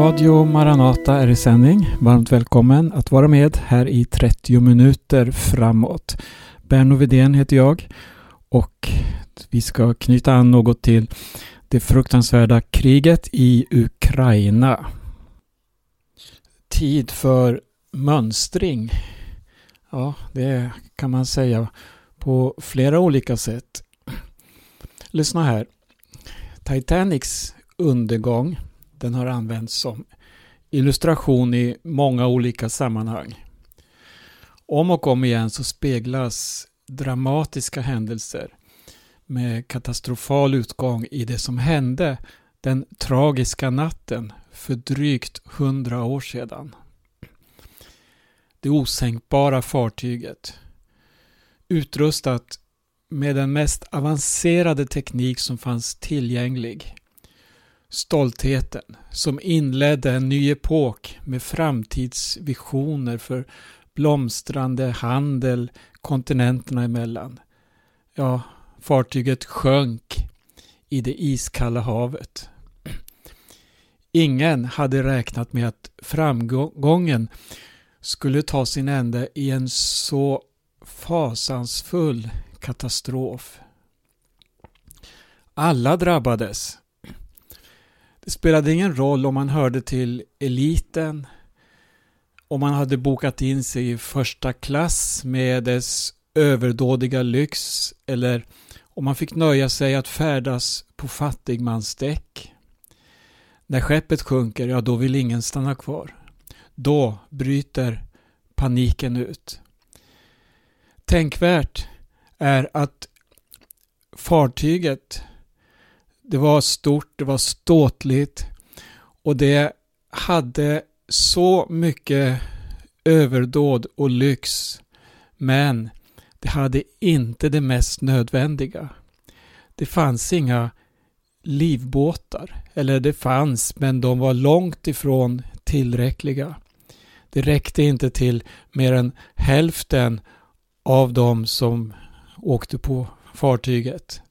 Radio Maranata är i sändning. Varmt välkommen att vara med här i 30 minuter framåt. Berno Vidén heter jag och vi ska knyta an något till det fruktansvärda kriget i Ukraina. Tid för mönstring. Ja, det kan man säga på flera olika sätt. Lyssna här. Titanics undergång den har använts som illustration i många olika sammanhang. Om och om igen så speglas dramatiska händelser med katastrofal utgång i det som hände den tragiska natten för drygt hundra år sedan. Det osänkbara fartyget utrustat med den mest avancerade teknik som fanns tillgänglig stoltheten som inledde en ny epok med framtidsvisioner för blomstrande handel kontinenterna emellan. Ja, fartyget sjönk i det iskalla havet. Ingen hade räknat med att framgången skulle ta sin ände i en så fasansfull katastrof. Alla drabbades det spelade ingen roll om man hörde till eliten, om man hade bokat in sig i första klass med dess överdådiga lyx eller om man fick nöja sig att färdas på fattigmansdäck. När skeppet sjunker, ja då vill ingen stanna kvar. Då bryter paniken ut. Tänkvärt är att fartyget det var stort, det var ståtligt och det hade så mycket överdåd och lyx. Men det hade inte det mest nödvändiga. Det fanns inga livbåtar. Eller det fanns, men de var långt ifrån tillräckliga. Det räckte inte till mer än hälften av de som åkte på fartyget.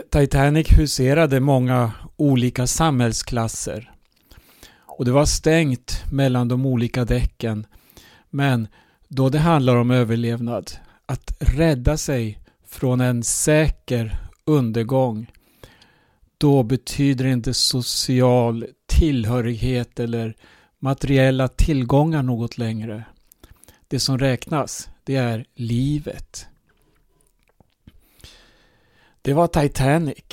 Titanic huserade många olika samhällsklasser. Och det var stängt mellan de olika däcken. Men då det handlar om överlevnad, att rädda sig från en säker undergång, då betyder inte social tillhörighet eller materiella tillgångar något längre. Det som räknas, det är livet. Det var Titanic.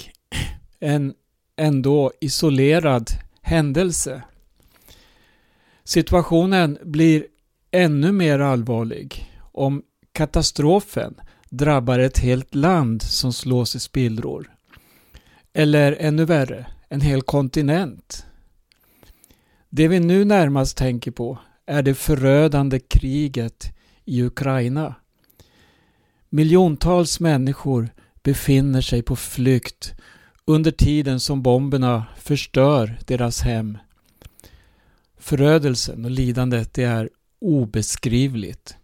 En ändå isolerad händelse. Situationen blir ännu mer allvarlig om katastrofen drabbar ett helt land som slås i spillror. Eller ännu värre, en hel kontinent. Det vi nu närmast tänker på är det förödande kriget i Ukraina. Miljontals människor befinner sig på flykt under tiden som bomberna förstör deras hem. Förödelsen och lidandet det är obeskrivligt.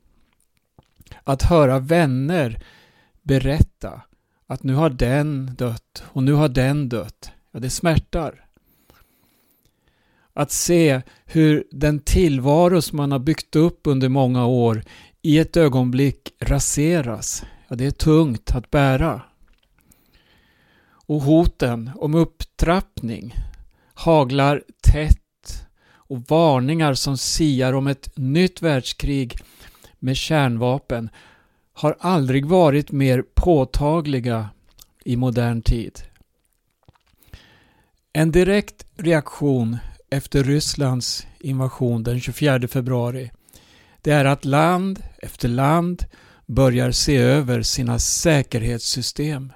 Att höra vänner berätta att nu har den dött och nu har den dött, ja det smärtar. Att se hur den tillvaro som man har byggt upp under många år i ett ögonblick raseras, ja det är tungt att bära. Och hoten om upptrappning haglar tätt och varningar som siar om ett nytt världskrig med kärnvapen har aldrig varit mer påtagliga i modern tid. En direkt reaktion efter Rysslands invasion den 24 februari det är att land efter land börjar se över sina säkerhetssystem.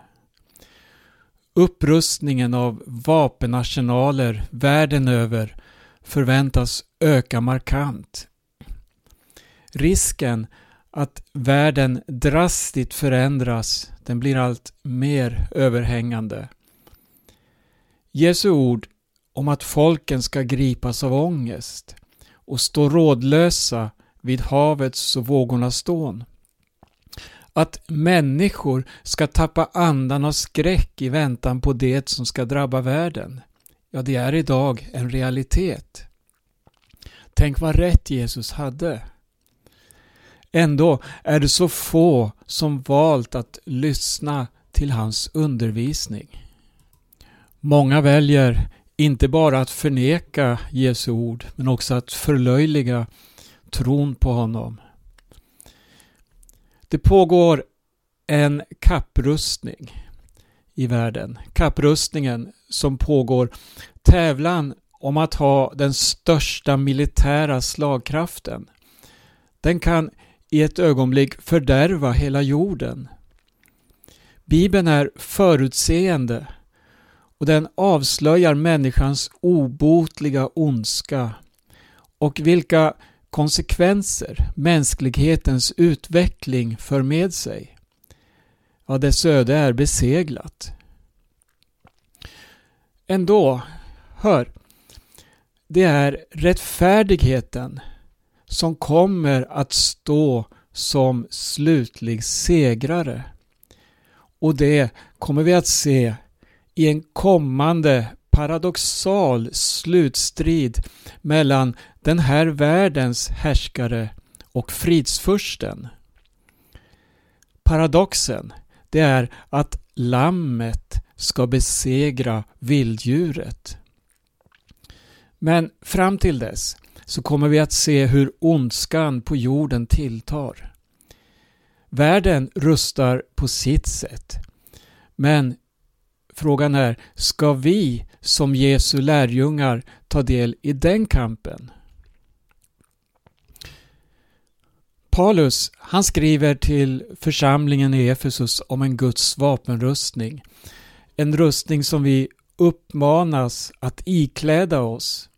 Upprustningen av vapenarsenaler världen över förväntas öka markant. Risken att världen drastiskt förändras den blir allt mer överhängande. Jesu ord om att folken ska gripas av ångest och stå rådlösa vid havets och vågornas stån att människor ska tappa andan av skräck i väntan på det som ska drabba världen. ja det är idag en realitet. Tänk vad rätt Jesus hade. Ändå är det så få som valt att lyssna till hans undervisning. Många väljer inte bara att förneka Jesu ord men också att förlöjliga tron på honom. Det pågår en kapprustning i världen. Kapprustningen som pågår. Tävlan om att ha den största militära slagkraften. Den kan i ett ögonblick fördärva hela jorden. Bibeln är förutseende och den avslöjar människans obotliga ondska och vilka konsekvenser mänsklighetens utveckling för med sig. Ja, dess öde är beseglat. Ändå, hör, det är rättfärdigheten som kommer att stå som slutlig segrare. Och det kommer vi att se i en kommande paradoxal slutstrid mellan den här världens härskare och fridsfursten. Paradoxen, det är att lammet ska besegra vilddjuret. Men fram till dess så kommer vi att se hur ondskan på jorden tilltar. Världen rustar på sitt sätt. Men frågan är, ska vi som Jesu lärjungar ta del i den kampen? Paulus han skriver till församlingen i Efesus om en Guds vapenrustning. En rustning som vi uppmanas att ikläda oss.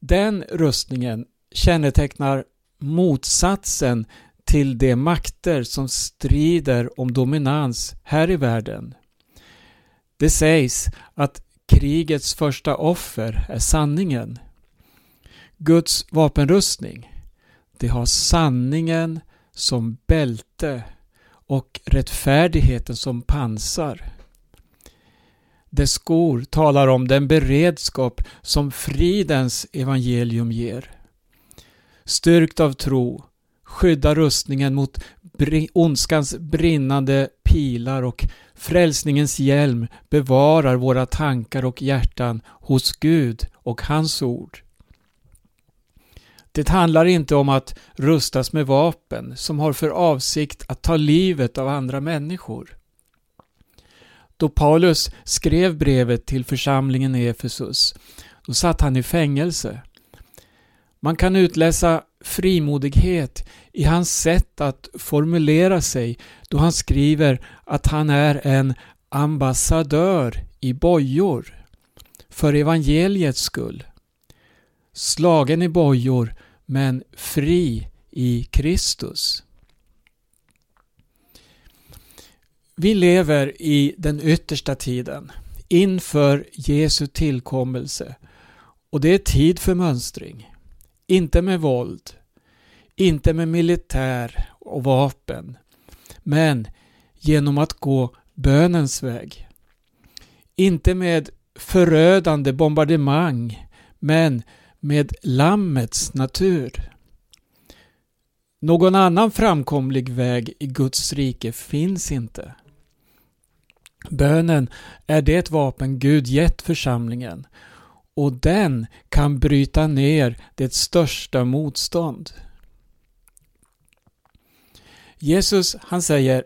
Den rustningen kännetecknar motsatsen till de makter som strider om dominans här i världen. Det sägs att krigets första offer är sanningen. Guds vapenrustning det har sanningen som bälte och rättfärdigheten som pansar. Dess skor talar om den beredskap som fridens evangelium ger. Styrkt av tro skydda rustningen mot ondskans brinnande pilar och frälsningens hjälm bevarar våra tankar och hjärtan hos Gud och hans ord. Det handlar inte om att rustas med vapen som har för avsikt att ta livet av andra människor. Då Paulus skrev brevet till församlingen i Efesus, då satt han i fängelse. Man kan utläsa frimodighet i hans sätt att formulera sig då han skriver att han är en ambassadör i bojor för evangeliets skull. Slagen i bojor men fri i Kristus. Vi lever i den yttersta tiden inför Jesu tillkommelse och det är tid för mönstring. Inte med våld, inte med militär och vapen, men genom att gå bönens väg. Inte med förödande bombardemang, men med Lammets natur. Någon annan framkomlig väg i Guds rike finns inte. Bönen är det vapen Gud gett församlingen och den kan bryta ner det största motstånd. Jesus han säger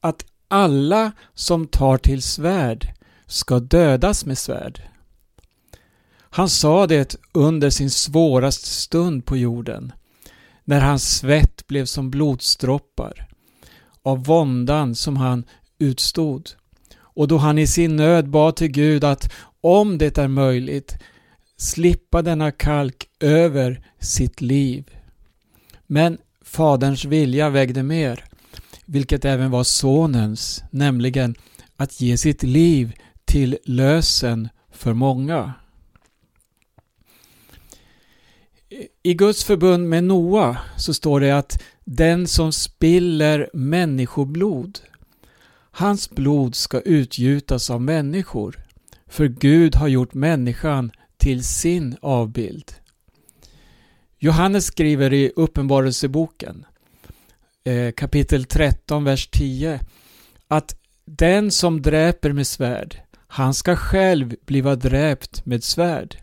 att alla som tar till svärd ska dödas med svärd. Han sa det under sin svåraste stund på jorden, när hans svett blev som blodsdroppar, av våndan som han utstod, och då han i sin nöd bad till Gud att, om det är möjligt, slippa denna kalk över sitt liv. Men Faderns vilja vägde mer, vilket även var Sonens, nämligen att ge sitt liv till lösen för många. I Guds förbund med Noa så står det att den som spiller människoblod, hans blod ska utgjutas av människor för Gud har gjort människan till sin avbild. Johannes skriver i Uppenbarelseboken eh, kapitel 13, vers 10 att den som dräper med svärd, han ska själv bliva dräpt med svärd.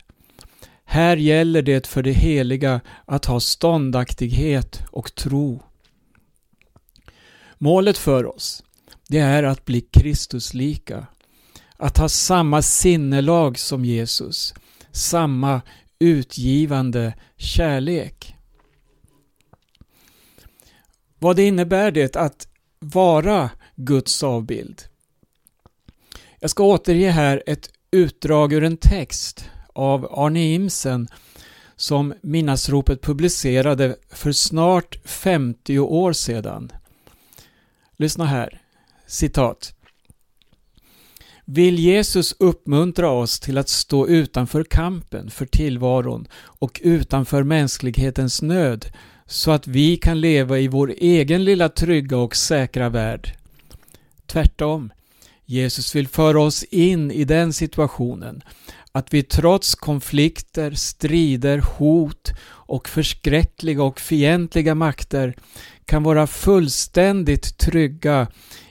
Här gäller det för det heliga att ha ståndaktighet och tro. Målet för oss, det är att bli Kristuslika. Att ha samma sinnelag som Jesus, samma utgivande kärlek. Vad det innebär det att vara Guds avbild? Jag ska återge här ett utdrag ur en text av Arne Imsen som Minnasropet publicerade för snart 50 år sedan. Lyssna här. Citat. Vill Jesus uppmuntra oss till att stå utanför kampen för tillvaron och utanför mänsklighetens nöd så att vi kan leva i vår egen lilla trygga och säkra värld? Tvärtom. Jesus vill föra oss in i den situationen att vi trots konflikter, strider, hot och förskräckliga och fientliga makter kan vara fullständigt trygga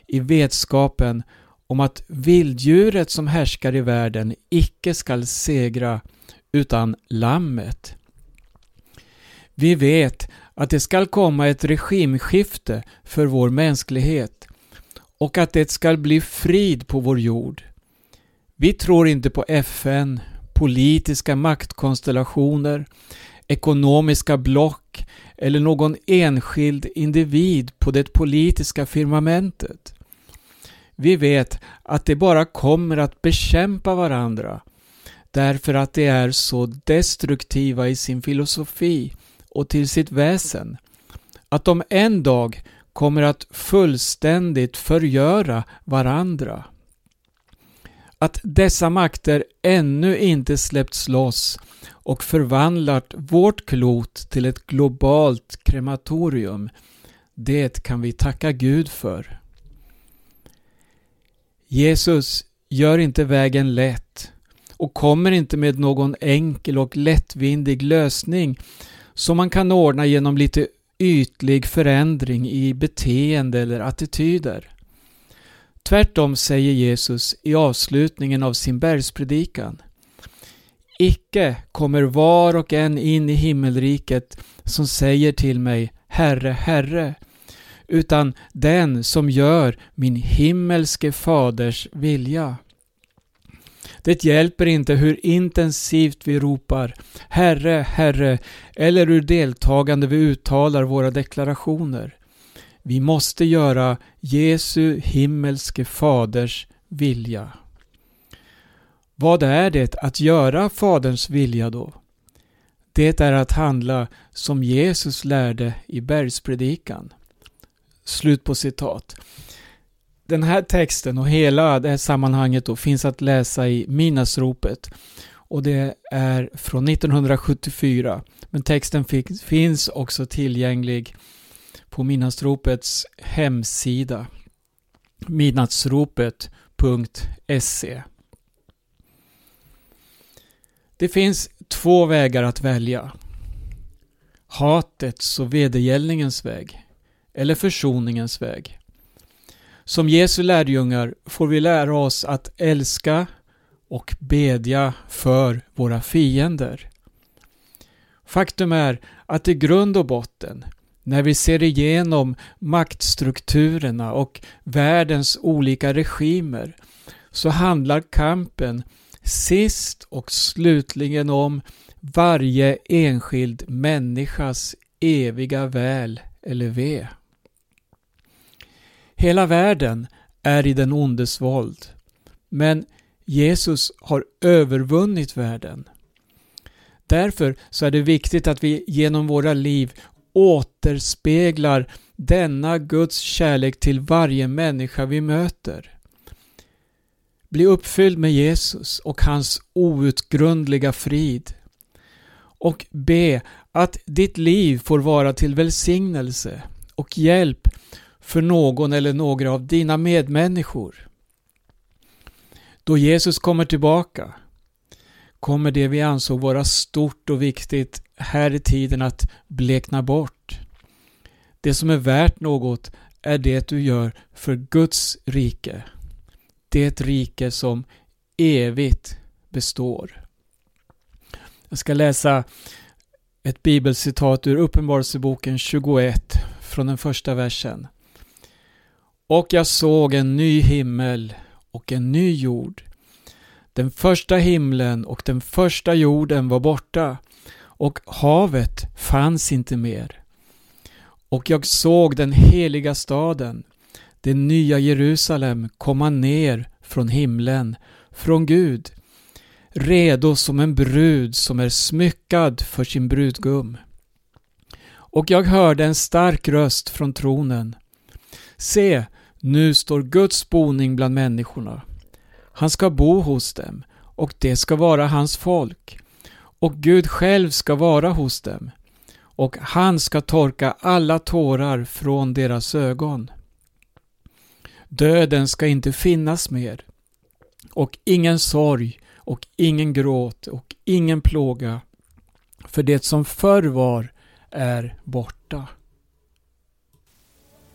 i vetskapen om att vilddjuret som härskar i världen icke skall segra utan lammet. Vi vet att det skall komma ett regimskifte för vår mänsklighet och att det skall bli frid på vår jord. Vi tror inte på FN, politiska maktkonstellationer, ekonomiska block eller någon enskild individ på det politiska firmamentet. Vi vet att de bara kommer att bekämpa varandra därför att de är så destruktiva i sin filosofi och till sitt väsen att de en dag kommer att fullständigt förgöra varandra. Att dessa makter ännu inte släppts loss och förvandlat vårt klot till ett globalt krematorium, det kan vi tacka Gud för. Jesus gör inte vägen lätt och kommer inte med någon enkel och lättvindig lösning som man kan ordna genom lite ytlig förändring i beteende eller attityder. Tvärtom säger Jesus i avslutningen av sin bergspredikan. Icke kommer var och en in i himmelriket som säger till mig Herre, Herre, utan den som gör min himmelske faders vilja. Det hjälper inte hur intensivt vi ropar Herre, Herre eller hur deltagande vi uttalar våra deklarationer. Vi måste göra Jesu himmelske faders vilja. Vad är det att göra Faderns vilja då? Det är att handla som Jesus lärde i bergspredikan. Slut på citat. Den här texten och hela det här sammanhanget då finns att läsa i Minasropet och det är från 1974. Men texten finns också tillgänglig på Midnattsropets hemsida midnattsropet.se Det finns två vägar att välja. Hatets och vedergällningens väg eller försoningens väg. Som Jesu lärjungar får vi lära oss att älska och bedja för våra fiender. Faktum är att i grund och botten, när vi ser igenom maktstrukturerna och världens olika regimer, så handlar kampen sist och slutligen om varje enskild människas eviga väl eller ve. Hela världen är i den ondes våld. Men Jesus har övervunnit världen. Därför så är det viktigt att vi genom våra liv återspeglar denna Guds kärlek till varje människa vi möter. Bli uppfylld med Jesus och hans outgrundliga frid. Och be att ditt liv får vara till välsignelse och hjälp för någon eller några av dina medmänniskor. Då Jesus kommer tillbaka kommer det vi ansåg vara stort och viktigt här i tiden att blekna bort. Det som är värt något är det du gör för Guds rike. Det rike som evigt består. Jag ska läsa ett bibelcitat ur Uppenbarelseboken 21 från den första versen. Och jag såg en ny himmel och en ny jord. Den första himlen och den första jorden var borta och havet fanns inte mer. Och jag såg den heliga staden, det nya Jerusalem, komma ner från himlen, från Gud, redo som en brud som är smyckad för sin brudgum. Och jag hörde en stark röst från tronen. Se, nu står Guds boning bland människorna. Han ska bo hos dem och det ska vara hans folk. Och Gud själv ska vara hos dem och han ska torka alla tårar från deras ögon. Döden ska inte finnas mer och ingen sorg och ingen gråt och ingen plåga för det som förr var är borta.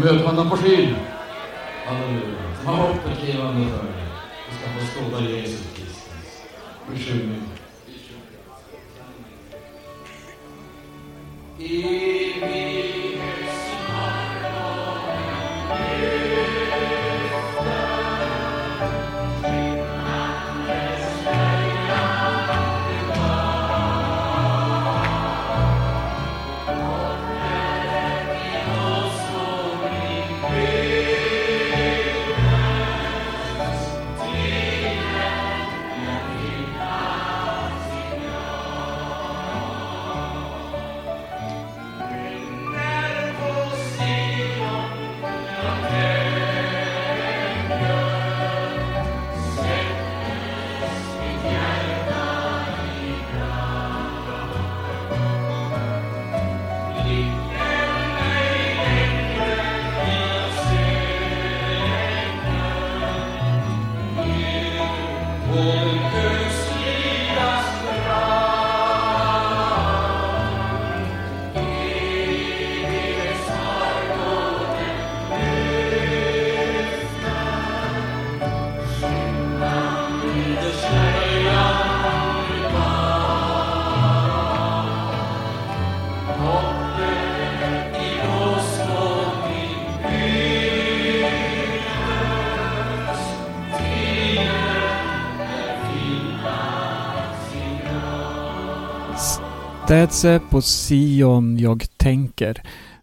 möter honom på skyn. Städse på Sion jag tänker.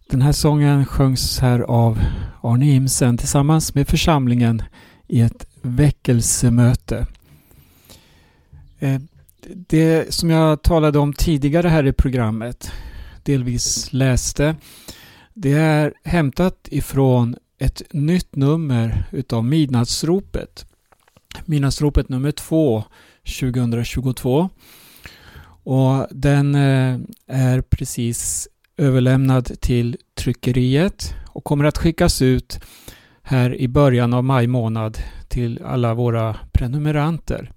Den här sången sjöngs här av Arne Imsen tillsammans med församlingen i ett väckelsemöte. Eh, det som jag talade om tidigare här i programmet, delvis läste, det är hämtat ifrån ett nytt nummer utav Midnattsropet. Midnattsropet nummer 2 2022. Och den eh, är precis överlämnad till tryckeriet och kommer att skickas ut här i början av maj månad till alla våra prenumeranter.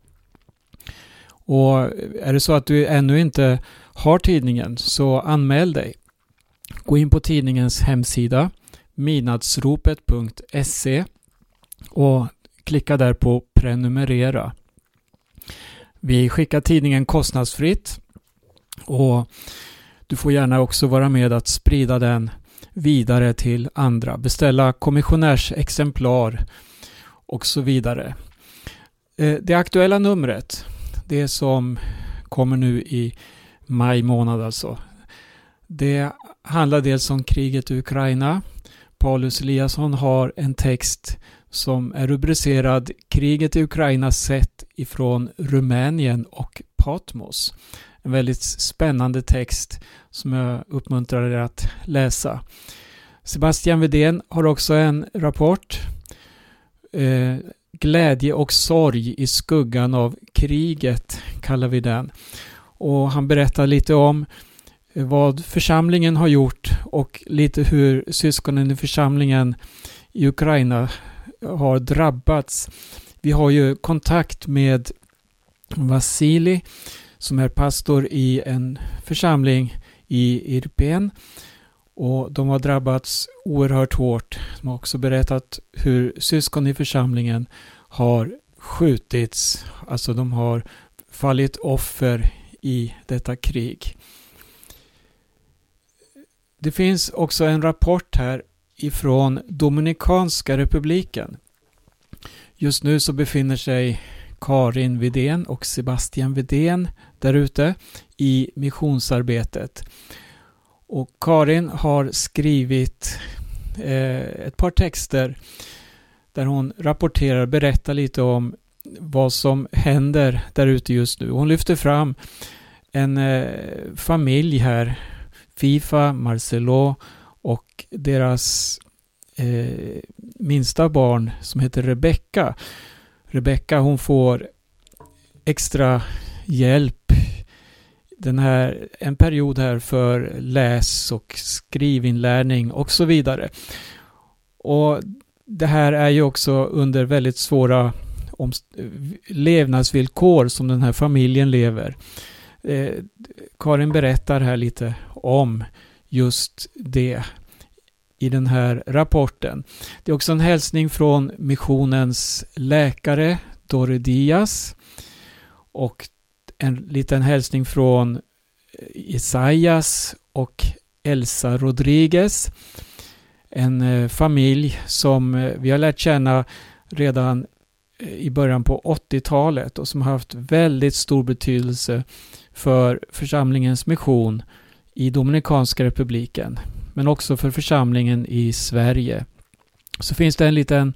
Och är det så att du ännu inte har tidningen så anmäl dig. Gå in på tidningens hemsida midnattsropet.se och klicka där på prenumerera. Vi skickar tidningen kostnadsfritt och du får gärna också vara med att sprida den vidare till andra, beställa kommissionärsexemplar och så vidare. Eh, det aktuella numret, det som kommer nu i maj månad alltså, det handlar dels om kriget i Ukraina. Paulus Eliasson har en text som är rubricerad Kriget i Ukraina sett ifrån Rumänien och Patmos. En väldigt spännande text som jag uppmuntrar er att läsa. Sebastian Vedén har också en rapport. Eh, Glädje och sorg i skuggan av kriget kallar vi den. Och han berättar lite om eh, vad församlingen har gjort och lite hur syskonen i församlingen i Ukraina har drabbats. Vi har ju kontakt med Vasili som är pastor i en församling i Irpen och de har drabbats oerhört hårt. De har också berättat hur syskon i församlingen har skjutits, alltså de har fallit offer i detta krig. Det finns också en rapport här ifrån Dominikanska republiken. Just nu så befinner sig Karin Vidén och Sebastian Vidén där ute i missionsarbetet. Och Karin har skrivit eh, ett par texter där hon rapporterar, berättar lite om vad som händer där ute just nu. Hon lyfter fram en eh, familj här, Fifa, Marcelo och deras eh, minsta barn som heter Rebecka. Rebecka hon får extra hjälp den här, en period här för läs och skrivinlärning och så vidare. Och det här är ju också under väldigt svåra levnadsvillkor som den här familjen lever. Eh, Karin berättar här lite om just det i den här rapporten. Det är också en hälsning från missionens läkare Dore Diaz och en liten hälsning från eh, Isaias och Elsa Rodriguez. En eh, familj som eh, vi har lärt känna redan i början på 80-talet och som har haft väldigt stor betydelse för församlingens mission i Dominikanska republiken men också för församlingen i Sverige. Så finns det en liten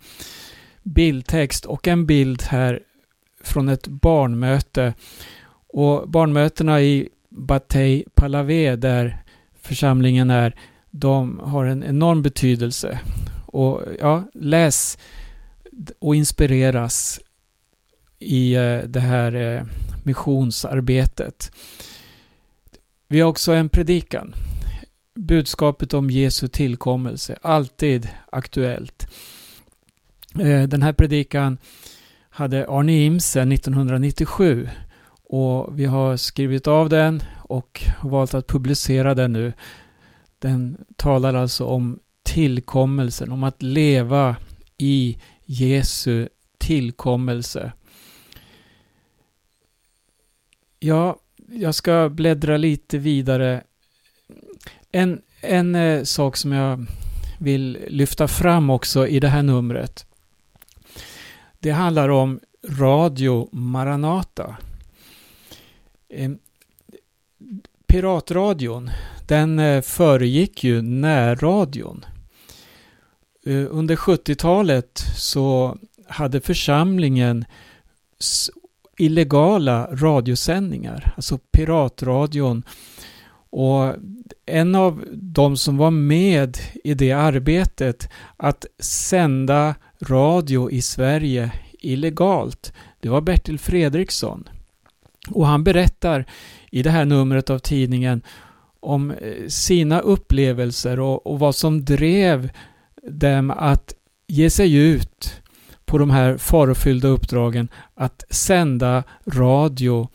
bildtext och en bild här från ett barnmöte. Och barnmötena i Batey Palave, där församlingen är, de har en enorm betydelse. Och ja, läs och inspireras i eh, det här eh, missionsarbetet. Vi har också en predikan budskapet om Jesu tillkommelse, alltid aktuellt. Eh, den här predikan hade Arne Imsen 1997 och vi har skrivit av den och valt att publicera den nu. Den talar alltså om tillkommelsen, om att leva i Jesu tillkommelse. Ja, jag ska bläddra lite vidare en, en eh, sak som jag vill lyfta fram också i det här numret. Det handlar om Radio Maranata. Eh, piratradion, den eh, föregick ju närradion. Eh, under 70-talet så hade församlingen illegala radiosändningar, alltså piratradion. Och en av de som var med i det arbetet att sända radio i Sverige illegalt, det var Bertil Fredriksson. Och han berättar i det här numret av tidningen om eh, sina upplevelser och, och vad som drev dem att ge sig ut på de här farofyllda uppdragen att sända radio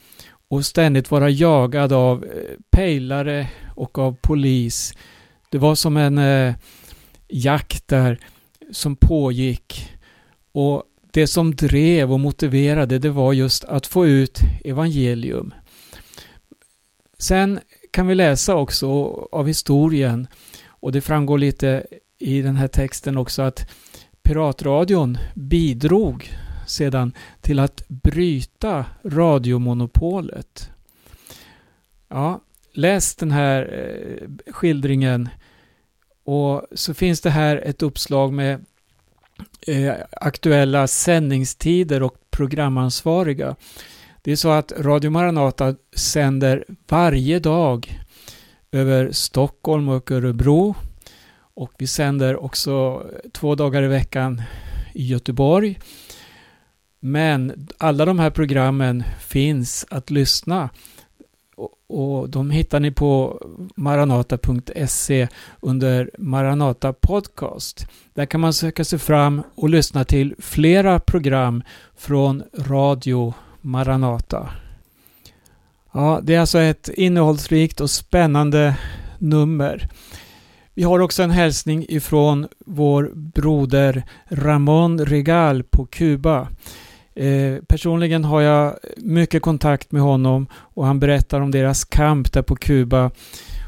och ständigt vara jagad av eh, pejlare och av polis. Det var som en eh, jakt där som pågick och det som drev och motiverade det var just att få ut evangelium. Sen kan vi läsa också av historien och det framgår lite i den här texten också att piratradion bidrog sedan till att bryta radiomonopolet. Ja, läs den här eh, skildringen och så finns det här ett uppslag med eh, aktuella sändningstider och programansvariga. Det är så att Radio Maranata sänder varje dag över Stockholm och Örebro och vi sänder också eh, två dagar i veckan i Göteborg. Men alla de här programmen finns att lyssna och de hittar ni på maranata.se under Maranata Podcast. Där kan man söka sig fram och lyssna till flera program från Radio Maranata. Ja, det är alltså ett innehållsrikt och spännande nummer. Vi har också en hälsning ifrån vår broder Ramon Regal på Kuba. Eh, personligen har jag mycket kontakt med honom och han berättar om deras kamp där på Kuba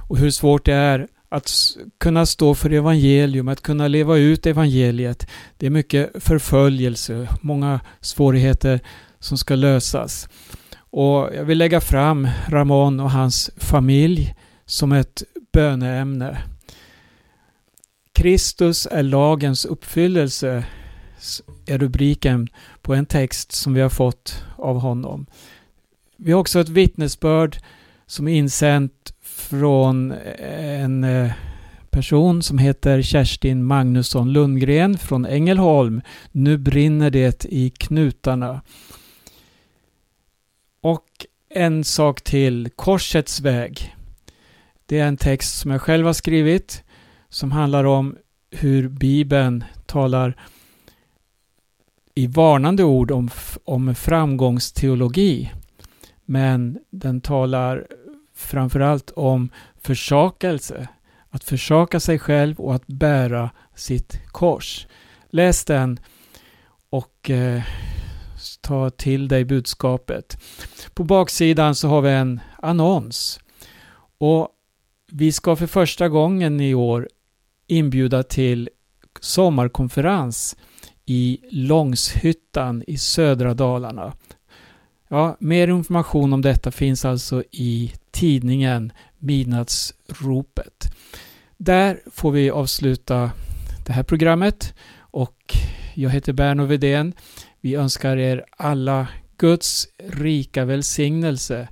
och hur svårt det är att kunna stå för evangelium, att kunna leva ut evangeliet. Det är mycket förföljelse, många svårigheter som ska lösas. Och jag vill lägga fram Ramon och hans familj som ett böneämne. Kristus är lagens uppfyllelse är rubriken på en text som vi har fått av honom. Vi har också ett vittnesbörd som är insänt från en eh, person som heter Kerstin Magnusson Lundgren från Ängelholm. Nu brinner det i knutarna. Och en sak till, Korsets väg. Det är en text som jag själv har skrivit som handlar om hur Bibeln talar i varnande ord om, om framgångsteologi. Men den talar framförallt om försakelse. Att försaka sig själv och att bära sitt kors. Läs den och eh, ta till dig budskapet. På baksidan så har vi en annons. Och vi ska för första gången i år inbjuda till sommarkonferens i Långshyttan i södra Dalarna. Ja, mer information om detta finns alltså i tidningen Midnattsropet. Där får vi avsluta det här programmet och jag heter Berno Vedén. Vi önskar er alla Guds rika välsignelse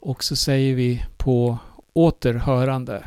och så säger vi på återhörande.